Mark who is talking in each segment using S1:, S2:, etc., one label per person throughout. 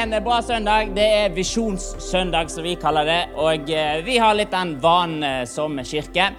S1: en bra søndag. Det er Visjonssøndag, som vi kaller det. Og eh, vi har litt den vanen eh, som kirke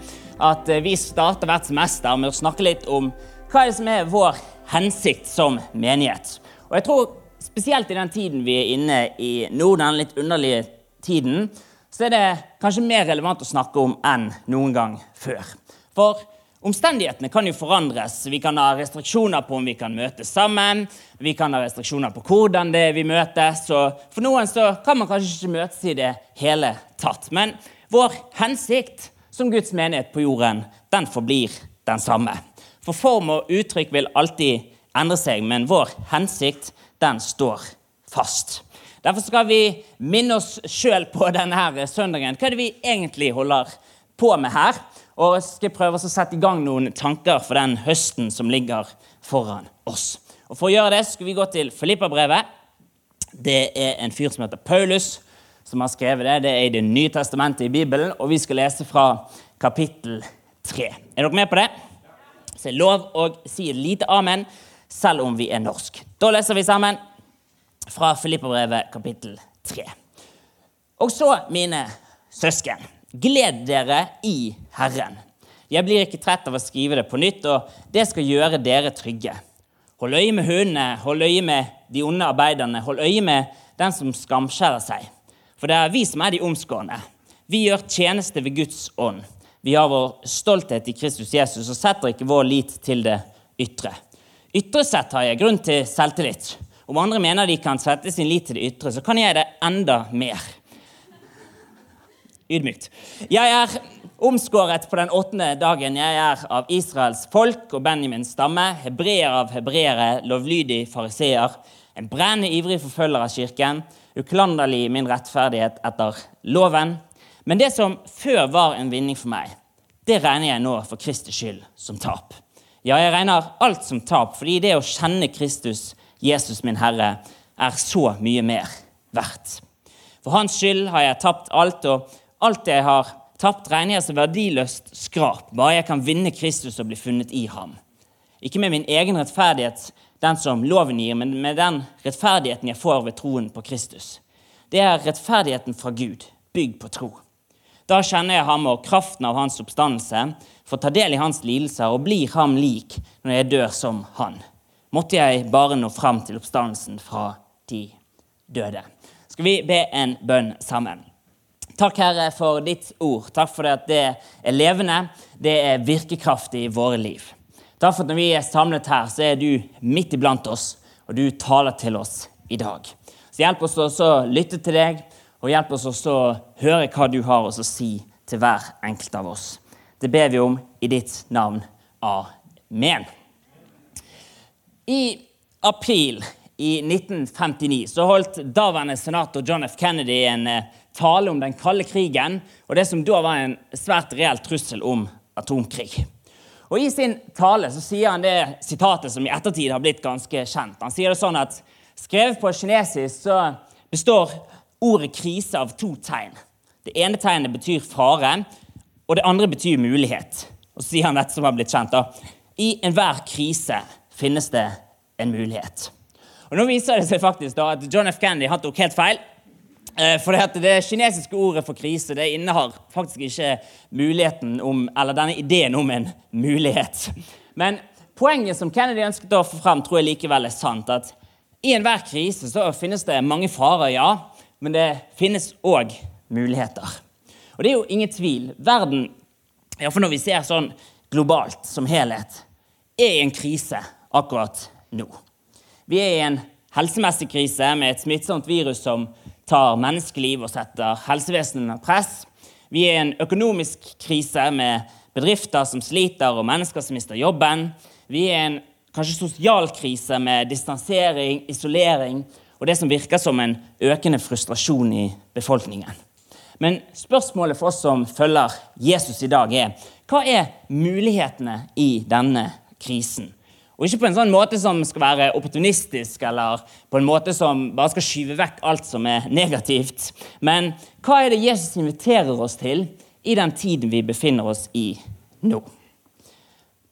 S1: at eh, vi starter hvert semester med å snakke litt om hva som er vår hensikt som menighet. Og jeg tror spesielt i den tiden vi er inne i nå, den litt underlige tiden, så er det kanskje mer relevant å snakke om enn noen gang før. For Omstendighetene kan jo forandres. Vi kan ha restriksjoner på om vi kan møtes sammen. Vi kan ha restriksjoner på hvordan det er vi møtes. Og for noen så kan man kanskje ikke møtes i det hele tatt. Men vår hensikt som Guds menighet på jorden, den forblir den samme. For form og uttrykk vil alltid endre seg, men vår hensikt, den står fast. Derfor skal vi minne oss sjøl på denne søndagen. Hva er det vi egentlig holder på med her? Og jeg skal prøve å sette i gang noen tanker for den høsten som ligger foran oss. Og For å gjøre det skal vi gå til Filippa-brevet. Det er en fyr som heter Paulus, som har skrevet det. Det er i Det nye testamentet i Bibelen, og vi skal lese fra kapittel 3. Er dere med på det? Så det er lov å si et lite amen, selv om vi er norsk. Da leser vi sammen fra Filippa-brevet kapittel 3. Og så, mine søsken Gled dere i Herren. Jeg blir ikke trett av å skrive det på nytt, og det skal gjøre dere trygge. Hold øye med hundene, hold øye med de onde arbeiderne, hold øye med den som skamskjærer seg. For det er vi som er de omskårne. Vi gjør tjeneste ved Guds ånd. Vi har vår stolthet i Kristus Jesus og setter ikke vår lit til det ytre. Ytre sett har jeg grunn til selvtillit. Om andre mener de kan sette sin lit til det ytre, så kan jeg det enda mer ydmykt. Jeg er omskåret på den åttende dagen. Jeg er av Israels folk og Benjamins stamme, hebreer av hebreere, lovlydig fariseer, en brennende ivrig forfølger av kirken, uklanderlig min rettferdighet etter loven. Men det som før var en vinning for meg, det regner jeg nå for Kristi skyld som tap. Ja, jeg regner alt som tap, fordi det å kjenne Kristus, Jesus min Herre, er så mye mer verdt. For hans skyld har jeg tapt alt, og Alt jeg har tapt, regner jeg som verdiløst skrap, bare jeg kan vinne Kristus og bli funnet i ham. Ikke med min egen rettferdighet, den som loven gir, men med den rettferdigheten jeg får ved troen på Kristus. Det er rettferdigheten fra Gud, bygd på tro. Da kjenner jeg ham og kraften av hans oppstandelse, får ta del i hans lidelser og blir ham lik når jeg dør som han. Måtte jeg bare nå fram til oppstandelsen fra de døde. Skal vi be en bønn sammen? Takk, Herre, for ditt ord. Takk for at det er levende, det er virkekraftig i våre liv. Takk for at når vi er samlet her, så er du midt iblant oss, og du taler til oss i dag. Så Hjelp oss også å lytte til deg, og hjelp oss også å høre hva du har å si til hver enkelt av oss. Det ber vi om i ditt navn. Amen. I april i 1959 så holdt daværende senator John F. Kennedy en eh, tale om den kalde krigen og det som da var en svært reell trussel om atomkrig. Og I sin tale så sier han det sitatet som i ettertid har blitt ganske kjent. Han sier det sånn at skrevet på kinesisk så består ordet krise av to tegn. Det ene tegnet betyr fare, og det andre betyr mulighet. Og så sier han dette som har blitt kjent. da. I enhver krise finnes det en mulighet. Og Nå viser det seg faktisk da at John F. Kennedy han tok helt feil. Eh, for det kinesiske ordet for krise det innehar faktisk ikke muligheten om, eller denne ideen om en mulighet. Men poenget som Kennedy ønsket å få frem, tror jeg likevel er sant. at I enhver krise så finnes det mange farer, ja, men det finnes òg muligheter. Og det er jo ingen tvil. Verden, iallfall når vi ser sånn globalt som helhet, er i en krise akkurat nå. Vi er i en helsemessig krise med et smittsomt virus som tar menneskeliv og setter helsevesenet under press. Vi er i en økonomisk krise med bedrifter som sliter, og mennesker som mister jobben. Vi er i en kanskje sosial krise med distansering, isolering og det som virker som en økende frustrasjon i befolkningen. Men spørsmålet for oss som følger Jesus i dag, er hva er mulighetene i denne krisen? Og ikke på en sånn måte som skal være opportunistisk, eller på en måte som bare skal skyve vekk alt som er negativt. Men hva er det Jesus inviterer oss til i den tiden vi befinner oss i nå?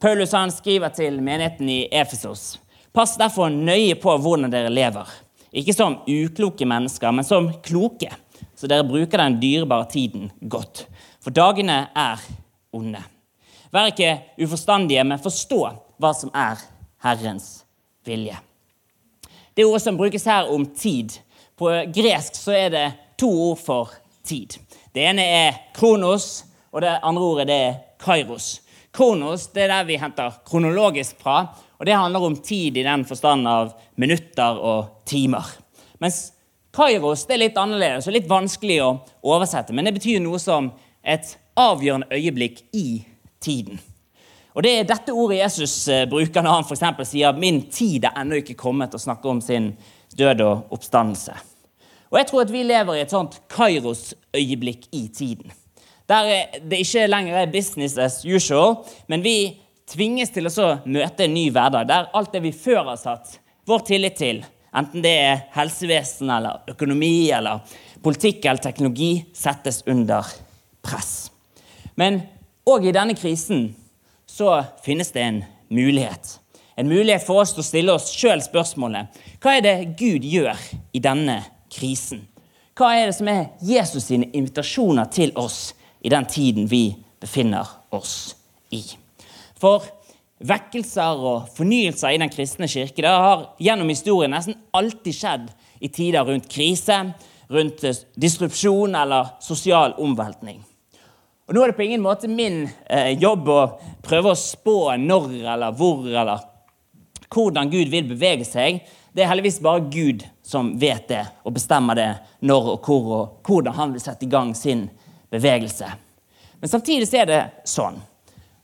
S1: Paulus han skriver til menigheten i Efesos. Pass derfor nøye på hvordan dere lever. ikke som ukloke mennesker, men som kloke, så dere bruker den dyrebare tiden godt. For dagene er onde. Vær ikke uforstandige, men forstå hva som er Herrens vilje. Det ordet som brukes her om tid. På gresk så er det to ord for tid. Det ene er kronos, og det andre ordet det er kairos. Kronos det er der vi henter kronologisk fra, og det handler om tid i den forstand av minutter og timer. Mens kairos det er litt annerledes og litt vanskelig å oversette, men det betyr noe som et avgjørende øyeblikk i tiden. Og Det er dette ordet Jesus eh, bruker når han for sier 'min tid er ennå ikke kommet', og snakker om sin død og oppstandelse. Og Jeg tror at vi lever i et sånt Kairos-øyeblikk i tiden. Der det ikke lenger er business as usual, men vi tvinges til å møte en ny hverdag der alt det vi før har satt vår tillit til, enten det er helsevesen eller økonomi eller politikk eller teknologi, settes under press. Men òg i denne krisen så finnes det en mulighet. En mulighet for oss til å stille oss sjøl spørsmålet hva er det Gud gjør i denne krisen? Hva er det som er Jesus sine invitasjoner til oss i den tiden vi befinner oss i? For vekkelser og fornyelser i den kristne kirke det har gjennom historien nesten alltid skjedd i tider rundt krise, rundt disrupsjon eller sosial omveltning. Og Nå er det på ingen måte min eh, jobb å prøve å spå når eller hvor eller hvordan Gud vil bevege seg. Det er heldigvis bare Gud som vet det og bestemmer det når og hvor og hvordan han vil sette i gang sin bevegelse. Men samtidig er det sånn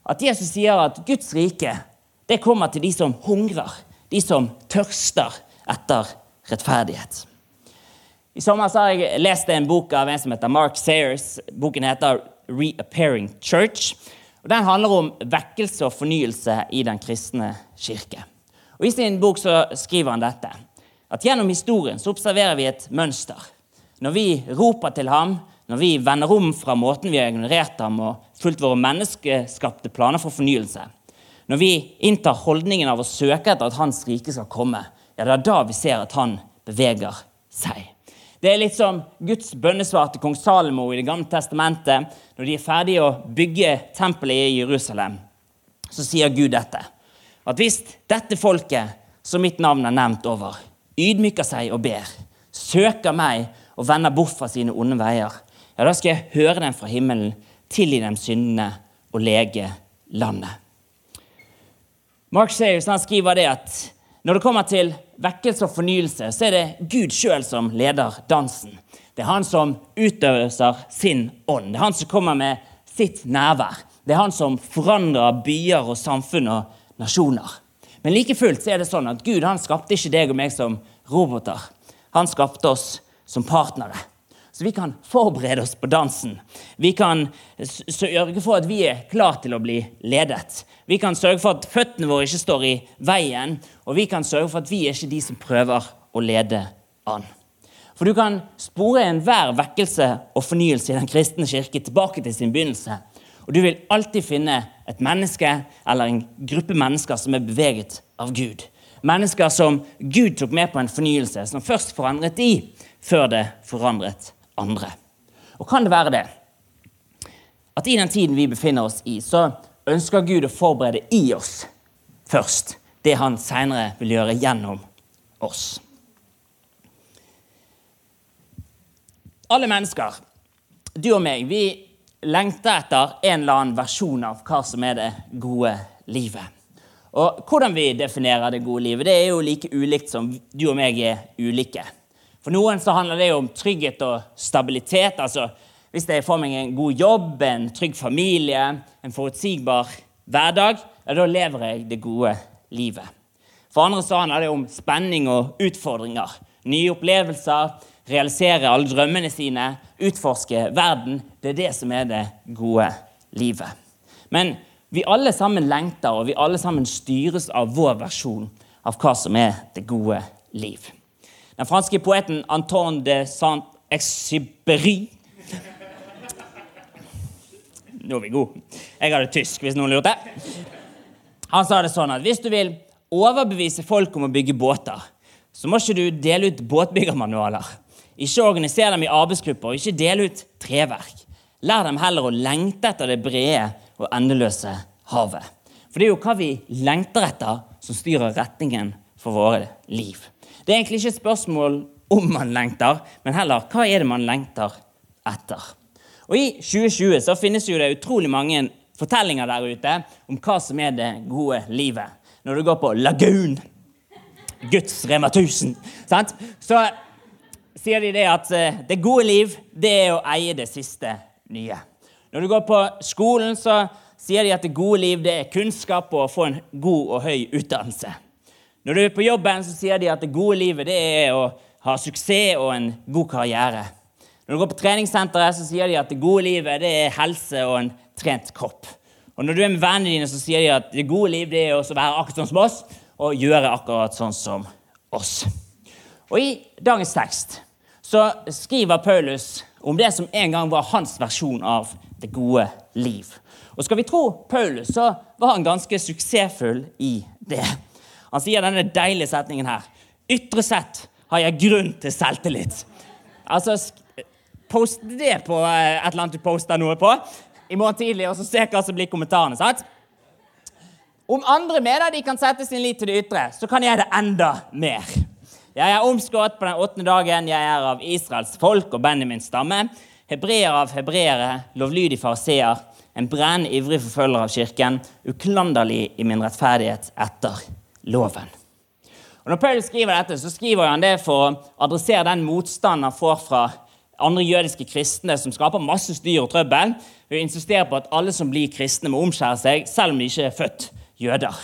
S1: at Jesus sier at Guds rike det kommer til de som hungrer, de som tørster etter rettferdighet. I sommer har jeg lest en bok av en som heter Mark Sayers. Boken heter Reappearing Church. og Den handler om vekkelse og fornyelse i den kristne kirke. Og I sin bok så skriver han dette. At Gjennom historien så observerer vi et mønster. Når vi roper til ham, når vi vender om fra måten vi har ignorert ham og fulgt våre menneskeskapte planer for fornyelse, når vi inntar holdningen av å søke etter at Hans rike skal komme, ja, det er da vi ser at han beveger seg. Det er litt som Guds bønnesvar til kong Salomo i Det gamle testamentet. Når de er ferdige å bygge tempelet i Jerusalem, så sier Gud dette. At hvis dette folket, som mitt navn er nevnt over, ydmyker seg og ber, søker meg og vender bort fra sine onde veier, ja, da skal jeg høre dem fra himmelen, tilgi dem syndene og lege landet. Mark Sayers skriver det at når det kommer til vekkelse og fornyelse, så er det Gud sjøl som leder dansen. Det er han som utøver sin ånd. Det er han som kommer med sitt nærvær. Det er han som forandrer byer og samfunn og nasjoner. Men like fullt er det sånn at Gud han skapte ikke deg og meg som roboter. Han skapte oss som partnere. Så vi kan forberede oss på dansen. Vi kan sørge for at vi er klar til å bli ledet. Vi kan sørge for at føttene våre ikke står i veien, og vi kan sørge for at vi er ikke de som prøver å lede an. For du kan spore enhver vekkelse og fornyelse i den kristne kirke tilbake til sin begynnelse. Og du vil alltid finne et menneske eller en gruppe mennesker som er beveget av Gud. Mennesker som Gud tok med på en fornyelse, som først forandret de, før det forandret andre. Og kan det være det at i den tiden vi befinner oss i, så ønsker Gud å forberede i oss først det han seinere vil gjøre gjennom oss. Alle mennesker, du og meg, vi lengter etter en eller annen versjon av hva som er det gode livet. Og Hvordan vi definerer det gode livet, det er jo like ulikt som du og meg er ulike. For noen så handler det jo om trygghet og stabilitet. altså Hvis jeg får meg en god jobb, en trygg familie, en forutsigbar hverdag, ja, da lever jeg det gode livet. For andre så handler det om spenning og utfordringer. Nye opplevelser, realisere alle drømmene sine, utforske verden. Det er det som er det gode livet. Men vi alle sammen lengter, og vi alle sammen styres av vår versjon av hva som er det gode liv. Den franske poeten Antoine de Saint-Exupéry Nå er vi gode. Jeg hadde tysk, hvis noen lurte. Han sa det sånn at hvis du vil overbevise folk om å bygge båter, så må ikke du dele ut båtbyggermanualer. Ikke organiser dem i arbeidsgrupper, og ikke dele ut treverk. Lær dem heller å lengte etter det brede og endeløse havet. For det er jo hva vi lengter etter, som styrer retningen for våre liv. Det er egentlig ikke et spørsmål om man lengter, men heller hva er det man lengter etter. Og I 2020 så finnes jo det utrolig mange fortellinger der ute om hva som er det gode livet. Når du går på Lagun, Guds Rema 1000, sant? så sier de det at eh, det gode liv det er å eie det siste nye. Når du går på skolen, så sier de at det gode liv det er kunnskap og å få en god og høy utdannelse. Når du er på jobben, så sier de at det gode livet det er å ha suksess og en god karriere. Når du går på treningssenteret, så sier de at det gode livet det er helse og en trent kropp. Og når du er med vennene dine, så sier de at det gode liv det er å være akkurat sånn som oss og gjøre akkurat sånn som oss. Og I dagens tekst så skriver Paulus om det som en gang var hans versjon av det gode liv. Og skal vi tro Paulus, så var han ganske suksessfull i det. Han sier denne deilige setningen her. Ytre sett har jeg grunn til selvtillit. Altså, Post det på eh, et eller annet du poster noe på i morgen tidlig, og så se hva som blir kommentarene. sant? Om andre mener de kan sette sin lit til det ytre, så kan jeg det enda mer. Jeg er omskåret på den åttende dagen. Jeg er av Israels folk og Benjamins stamme. Hebreer av hebreere, lovlydig fariseer en brennende ivrig forfølger av kirken, uklanderlig i min rettferdighet etter loven. Og når Paul skriver dette, så skriver han det for å adressere den motstanden han får fra andre jødiske kristne som skaper masse styr og trøbbel ved å insistere på at alle som blir kristne, må omskjære seg, selv om de ikke er født jøder.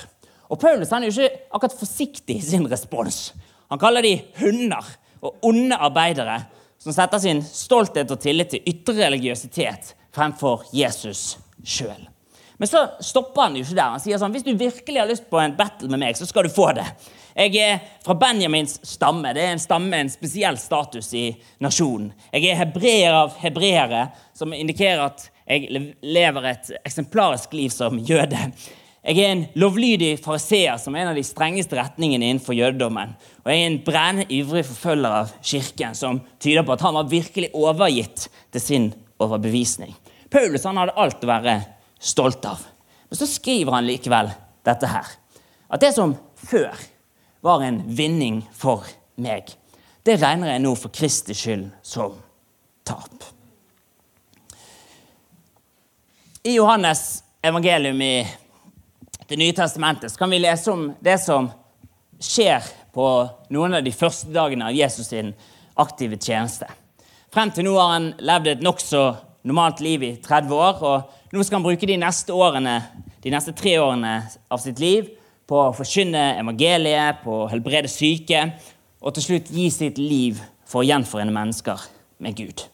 S1: Og Paulus er jo ikke akkurat forsiktig i sin respons. Han kaller de hunder og onde arbeidere som setter sin stolthet og tillit til ytre religiøsitet fremfor Jesus sjøl. Men så stopper han jo ikke der. Han sier sånn hvis du virkelig har lyst på en battle med meg, så skal du få det. Jeg er fra Benjamins stamme. Det er en stamme med en spesiell status i nasjonen. Jeg er hebreer av hebreere, som indikerer at jeg lever et eksemplarisk liv som jøde. Jeg er en lovlydig fariseer, som er en av de strengeste retningene innenfor jødedommen. Og jeg er en brennende ivrig forfølger av kirken, som tyder på at han var virkelig overgitt til sin overbevisning. Paulus han hadde alt å være stolt av. Men så skriver han likevel dette her. At det som før var en vinning for meg, det regner jeg nå for Kristi skyld som tap. I Johannes evangelium i Det nye testamentet kan vi lese om det som skjer på noen av de første dagene av Jesus sin aktive tjeneste. Frem til nå har han levd et nokså normalt liv i 30 år. Og nå skal han bruke de neste, årene, de neste tre årene av sitt liv på å forkynne evangeliet, på å helbrede syke og til slutt gi sitt liv for å gjenforene mennesker med Gud.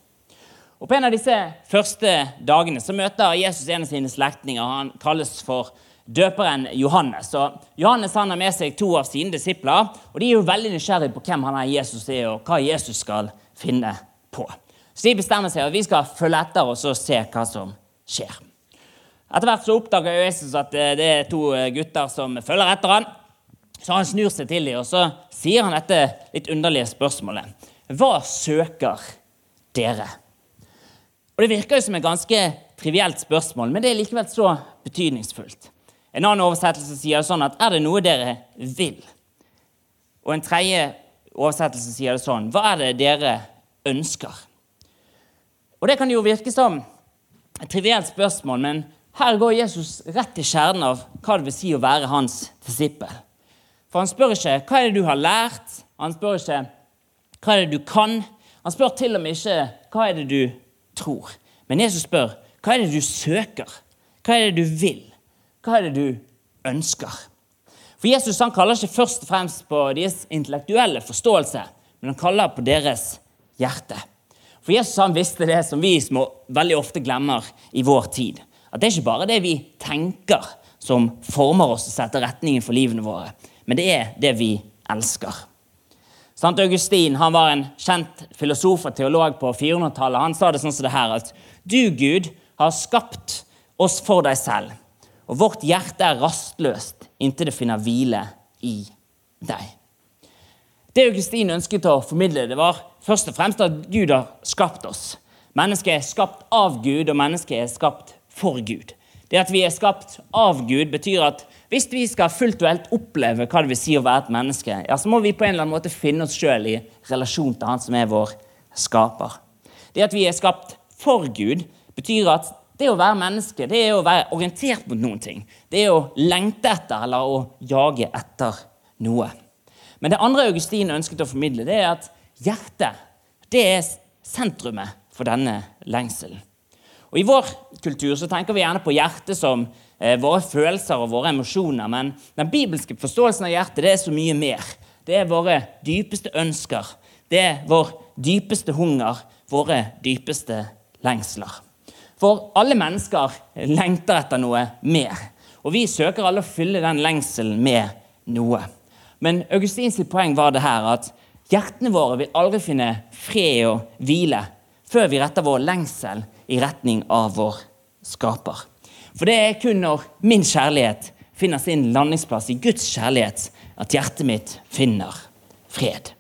S1: Og På en av disse første dagene så møter Jesus en av sine slektninger. Han kalles for døperen Johannes. Og Johannes han har med seg to av sine disipler. og De er jo veldig nysgjerrige på hvem han er Jesus er, og hva Jesus skal finne på. Så de bestemmer seg at vi skal følge etter oss og se hva som skjer. Etter hvert så oppdager Jesus at eh, det er to eh, gutter som følger etter han. Så han snur seg til dem og så sier han dette litt underlige spørsmålet. Hva søker dere? Og Det virker jo som et ganske trivielt spørsmål, men det er likevel så betydningsfullt. En annen oversettelse sier det sånn at er det noe dere vil? Og en tredje oversettelse sier det sånn hva er det dere ønsker? Og Det kan jo virke som et trivielt spørsmål, men her går Jesus rett til kjernen av hva det vil si å være hans disippel. For han spør ikke hva er det du har lært, han spør ikke hva er det du kan. Han spør til og med ikke hva er det du tror. Men Jesus spør hva er det du søker? Hva er det du vil? Hva er det du ønsker? For Jesus han kaller ikke først og fremst på deres intellektuelle forståelse, men han kaller på deres hjerte. For Jesus han visste det som vi små veldig ofte glemmer i vår tid. At det er ikke bare det vi tenker, som former oss og setter retningen for livene våre, men det er det vi elsker. Sant Augustin han var en kjent filosof og teolog på 400-tallet. Han sa det sånn som det her at du, Gud, har skapt oss for deg selv, og vårt hjerte er rastløst inntil det finner hvile i deg. Det Augustin ønsket å formidle, det var først og fremst at Gud har skapt oss. Mennesket er skapt av Gud, og mennesket er skapt for Gud. Det at vi er skapt av Gud, betyr at hvis vi skal fullt og helt oppleve hva det vil si å være et menneske, ja, så må vi på en eller annen måte finne oss sjøl i relasjon til Han som er vår skaper. Det at vi er skapt for Gud, betyr at det å være menneske det er å være orientert mot noen ting. Det er å lengte etter eller å jage etter noe. Men det andre Augustin ønsket å formidle, det er at hjertet det er sentrumet for denne lengselen. Og I vår kultur så tenker vi gjerne på hjertet som eh, våre følelser og våre emosjoner. Men den bibelske forståelsen av hjertet det er så mye mer. Det er våre dypeste ønsker. Det er vår dypeste hunger, våre dypeste lengsler. For alle mennesker lengter etter noe mer. Og vi søker alle å fylle den lengselen med noe. Men Augustins poeng var det her at hjertene våre vil aldri finne fred og hvile før vi retter vår lengsel i retning av vår skaper. For det er kun når min kjærlighet finner sin landingsplass i Guds kjærlighet, at hjertet mitt finner fred.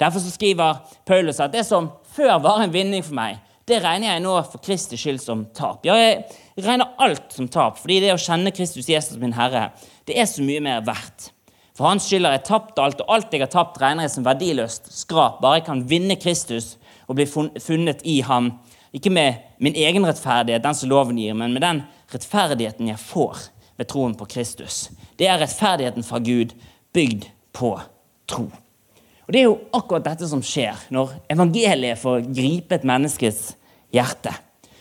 S1: Derfor skriver Paulus at det som før var en vinning for meg, det regner jeg nå for Kristi skyld som tap. Ja, jeg regner alt som tap, fordi det å kjenne Kristus Jesus min Herre, det er så mye mer verdt. For hans skyld har jeg tapt alt, og alt jeg har tapt, regner jeg som verdiløst skrap. Bare jeg kan vinne Kristus og bli funnet i ham ikke med min egen rettferdighet, den som loven gir, men med den rettferdigheten jeg får ved troen på Kristus. Det er rettferdigheten fra Gud bygd på tro. Og Det er jo akkurat dette som skjer når evangeliet får gripe et menneskes hjerte.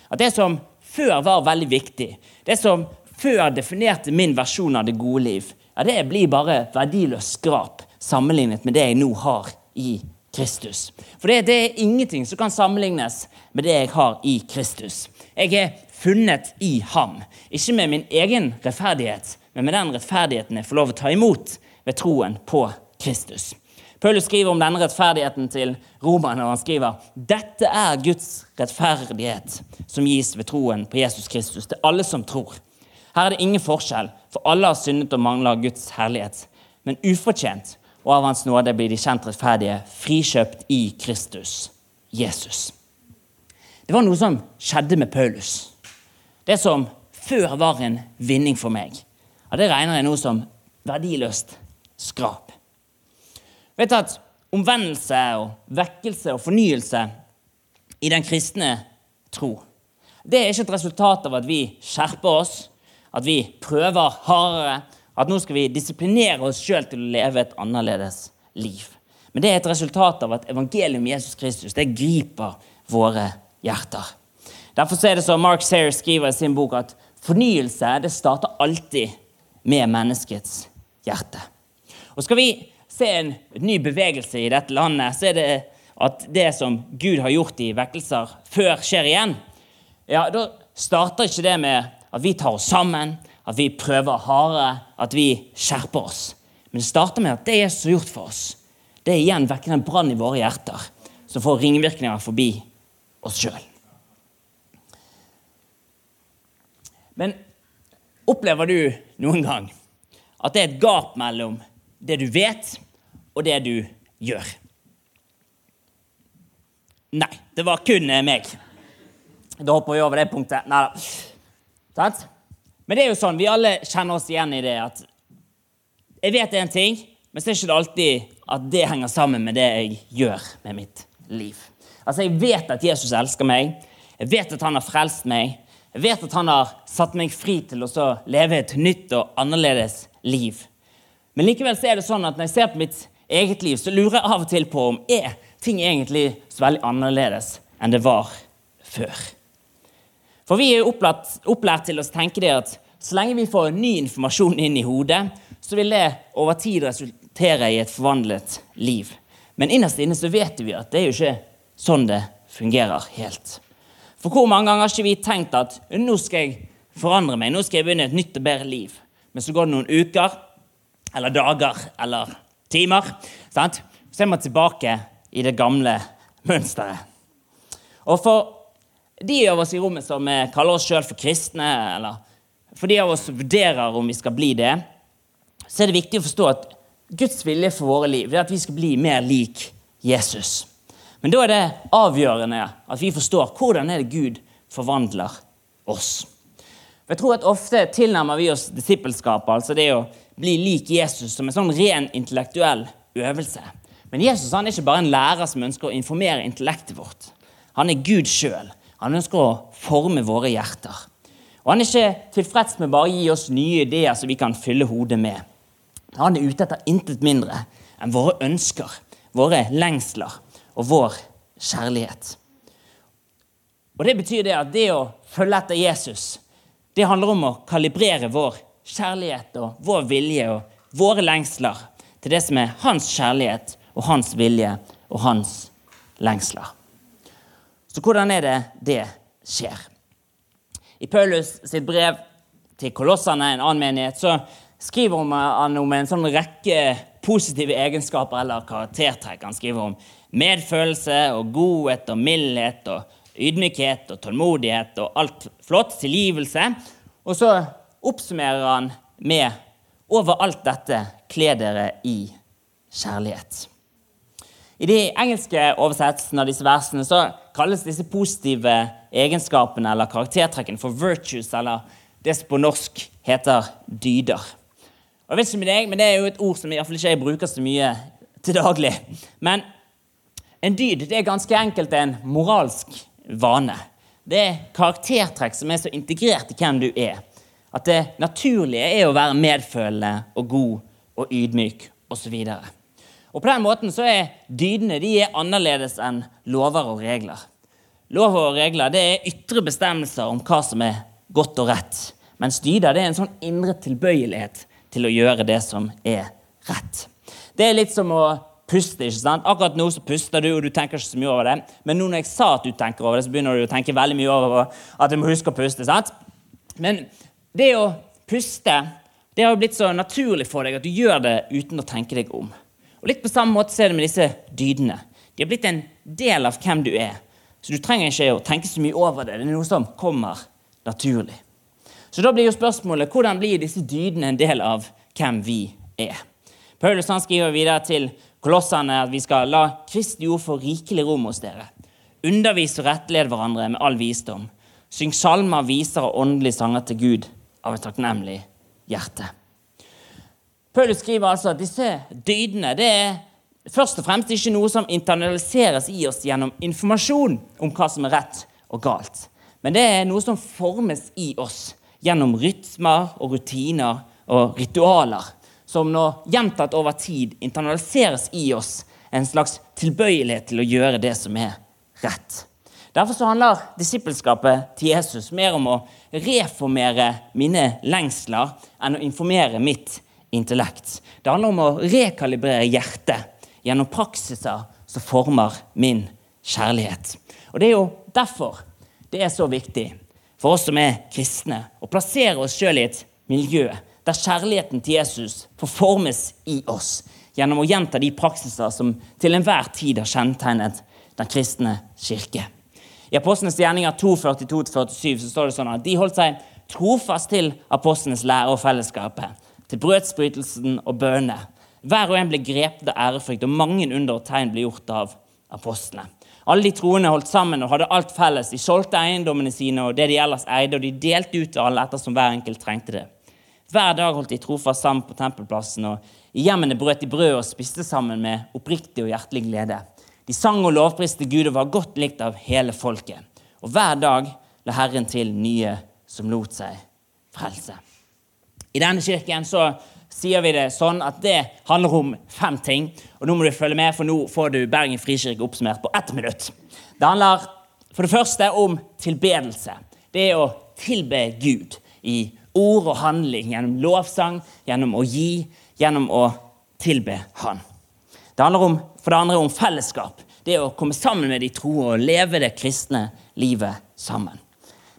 S1: At det som før var veldig viktig, det som før definerte min versjon av det gode liv, ja, det blir bare verdiløst skrap sammenlignet med det jeg nå har i Kristus. For det, det, er ingenting som kan sammenlignes med det jeg har i Kristus. Jeg er funnet i ham. Ikke med min egen rettferdighet, men med den rettferdigheten jeg får lov å ta imot ved troen på Kristus. Paulus skriver om denne rettferdigheten til romerne, og han skriver dette er Guds rettferdighet som gis ved troen på Jesus Kristus til alle som tror. Her er det ingen forskjell, for alle har syndet og mangler Guds herlighet. Men ufortjent og av Hans nåde blir de kjent rettferdige, frikjøpt i Kristus, Jesus. Det var noe som skjedde med Paulus. Det som før var en vinning for meg, ja, det regner jeg nå som verdiløst skrap. Vet du at Omvendelse og vekkelse og fornyelse i den kristne tro det er ikke et resultat av at vi skjerper oss, at vi prøver hardere, at nå skal vi disiplinere oss sjøl til å leve et annerledes liv. Men det er et resultat av at evangeliet om Jesus Kristus det griper våre hjerter. Derfor er det som Mark Sayre skriver i sin bok, at fornyelse det starter alltid med menneskets hjerte. Og Skal vi se en ny bevegelse i dette landet, så er det at det som Gud har gjort i vekkelser før, skjer igjen. Ja, Da starter ikke det med at vi tar oss sammen, at vi prøver hardere, at vi skjerper oss. Men det starter med at det Jesus har gjort for oss, det er igjen vekker en brann i våre hjerter som får ringvirkninger forbi oss sjøl. Men opplever du noen gang at det er et gap mellom det du vet, og det du gjør? Nei, det var kun meg. Da hopper vi over det punktet. Nei da. Men det er jo sånn, vi alle kjenner oss igjen i det at jeg vet én ting, men så er det ikke alltid at det henger sammen med det jeg gjør med mitt liv. Altså, Jeg vet at Jesus elsker meg, jeg vet at han har frelst meg, jeg vet at han har satt meg fri til å leve et nytt og annerledes liv. Men likevel så er det sånn at når jeg ser på mitt eget liv, så lurer jeg av og til på om er ting egentlig så veldig annerledes enn det var før. For vi er opplært, opplært til å tenke det at så lenge vi får ny informasjon inn i hodet, så vil det over tid resultere i et forvandlet liv. Men innerst inne så vet vi at det er jo ikke sånn det fungerer helt. For hvor mange ganger har ikke vi tenkt at nå skal jeg forandre meg, nå skal jeg begynne et nytt og bedre liv. Men så går det noen uker eller dager eller timer, sant? så er man tilbake i det gamle mønsteret. Og for de av oss i rommet som kaller oss sjøl for kristne, eller for de av oss som vurderer om vi skal bli det, så er det viktig å forstå at Guds vilje for våre liv er at vi skal bli mer lik Jesus. Men da er det avgjørende at vi forstår hvordan er det Gud forvandler oss. For Jeg tror at Ofte tilnærmer vi oss disippelskapet, altså det å bli lik Jesus, som en sånn ren intellektuell øvelse. Men Jesus han er ikke bare en lærer som ønsker å informere intellektet vårt. Han er Gud sjøl. Han ønsker å forme våre hjerter. Og Han er ikke tilfreds med bare å gi oss nye ideer som vi kan fylle hodet med. Han er ute etter intet mindre enn våre ønsker, våre lengsler og vår kjærlighet. Og Det betyr det at det å følge etter Jesus det handler om å kalibrere vår kjærlighet og vår vilje og våre lengsler til det som er hans kjærlighet og hans vilje og hans lengsler. Så hvordan er det det skjer? I Paulus sitt brev til kolossene, en annen menighet, så skriver han om en sånn rekke positive egenskaper eller karaktertrekk. Han skriver om medfølelse og godhet og mildhet og ydmykhet og tålmodighet og alt flott. Tilgivelse. Og så oppsummerer han med over alt dette kle dere i kjærlighet. I de engelske oversettelsene av disse versene så kalles disse positive egenskapene eller karaktertrekkene for virtues, eller det som på norsk heter dyder. Og jeg vet ikke med deg, men Det er jo et ord som i hvert fall ikke bruker så mye til daglig. Men en dyd det er ganske enkelt en moralsk vane. Det er karaktertrekk som er så integrert i hvem du er. At det naturlige er å være medfølende og god og ydmyk osv. Og På den måten så er dydene de er annerledes enn lover og regler. Lover og regler det er ytre bestemmelser om hva som er godt og rett. Mens dyder det er en sånn indre tilbøyelighet til å gjøre det som er rett. Det er litt som å puste. ikke sant? Akkurat nå så puster du, og du tenker ikke så mye over det. Men nå når jeg sa at du tenker over det, så begynner du å tenke veldig mye over at du må huske å puste. sant? Men det å puste det har blitt så naturlig for deg at du gjør det uten å tenke deg om. Og Litt på samme måte ser det med disse dydene. De har blitt en del av hvem du er. Så du trenger ikke å tenke så mye over det. Det er noe som kommer naturlig. Så da blir jo spørsmålet hvordan blir disse dydene en del av hvem vi er? Paulus han skriver videre til kolossene at vi skal la Kristi ord få rikelig rom hos dere. Undervise og rettlede hverandre med all visdom. Syng salmer, viser og åndelige sanger til Gud av et takknemlig hjerte. Paulus skriver altså at disse dydene det er først og fremst ikke noe som internaliseres i oss gjennom informasjon om hva som er rett og galt. Men det er noe som formes i oss gjennom rytmer og rutiner og ritualer. Som nå gjentatt over tid internaliseres i oss en slags tilbøyelighet til å gjøre det som er rett. Derfor handler disippelskapet til Jesus mer om å reformere mine lengsler enn å informere mitt intellekt. Det handler om å rekalibrere hjertet gjennom praksiser som former min kjærlighet. Og Det er jo derfor det er så viktig for oss som er kristne, å plassere oss sjøl i et miljø der kjærligheten til Jesus får formes i oss gjennom å gjenta de praksiser som til enhver tid har kjennetegnet den kristne kirke. I Apostlenes gjerninger 2.42-47 så står det sånn at de holdt seg trofast til apostlenes lære og fellesskapet, til brødsbrytelsen og bønene. Hver og en ble grepet av ærefrykt, og mange under og tegn ble gjort av apostlene. Alle de troende holdt sammen og hadde alt felles. De solgte eiendommene sine og det de ellers eide, og de delte ut til alle ettersom hver enkelt trengte det. Hver dag holdt de trofast sammen på tempelplassen, og i hjemmene brøt de brød og spiste sammen med oppriktig og hjertelig glede. De sang og lovpriste Gud og var godt likt av hele folket. Og hver dag la Herren til nye som lot seg frelse. I denne kirken så sier vi det sånn at det handler om fem ting. Og nå må du følge med, for nå får du Bergen frikirke oppsummert på ett minutt. Det handler for det første om tilbedelse. Det er å tilbe Gud i ord og handling, gjennom lovsang, gjennom å gi, gjennom å tilbe Han. Det handler om, for det andre om fellesskap. Det å komme sammen med de troende og leve det kristne livet sammen.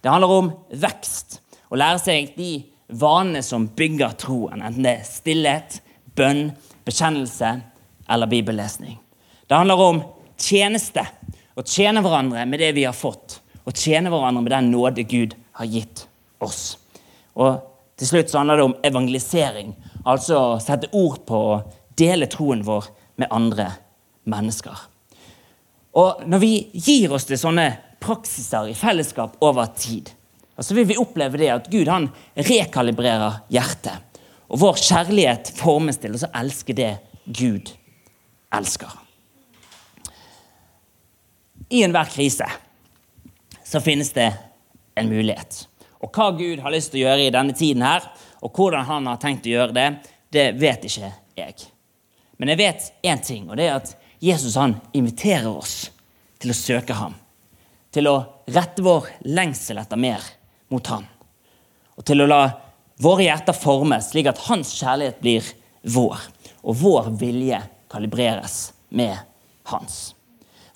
S1: Det handler om vekst. Å lære seg de vanene som bygger troen. Enten det er stillhet, bønn, bekjennelse eller bibellesning. Det handler om tjeneste. Å tjene hverandre med det vi har fått. Å tjene hverandre med den nåde Gud har gitt oss. Og til slutt så handler det om evangelisering. Altså å sette ord på dele troen vår med andre mennesker. Og når vi gir oss til sånne praksiser i fellesskap over tid, så vil vi oppleve det at Gud han rekalibrerer hjertet. Og vår kjærlighet formes til å elske det Gud elsker. I enhver krise så finnes det en mulighet. Og hva Gud har lyst til å gjøre i denne tiden her, og hvordan han har tenkt å gjøre det, det vet ikke jeg. Men jeg vet én ting, og det er at Jesus han inviterer oss til å søke ham. Til å rette vår lengsel etter mer mot ham. Og til å la våre hjerter formes slik at hans kjærlighet blir vår, og vår vilje kalibreres med hans.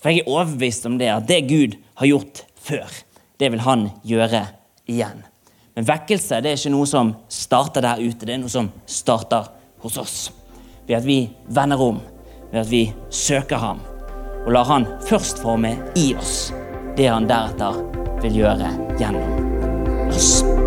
S1: For jeg er overbevist om det at det Gud har gjort før, det vil han gjøre igjen. Men vekkelse det er ikke noe som starter der ute, det er noe som starter hos oss. Ved at vi vender om, ved at vi søker ham, og lar han først forme i oss det han deretter vil gjøre gjennom oss.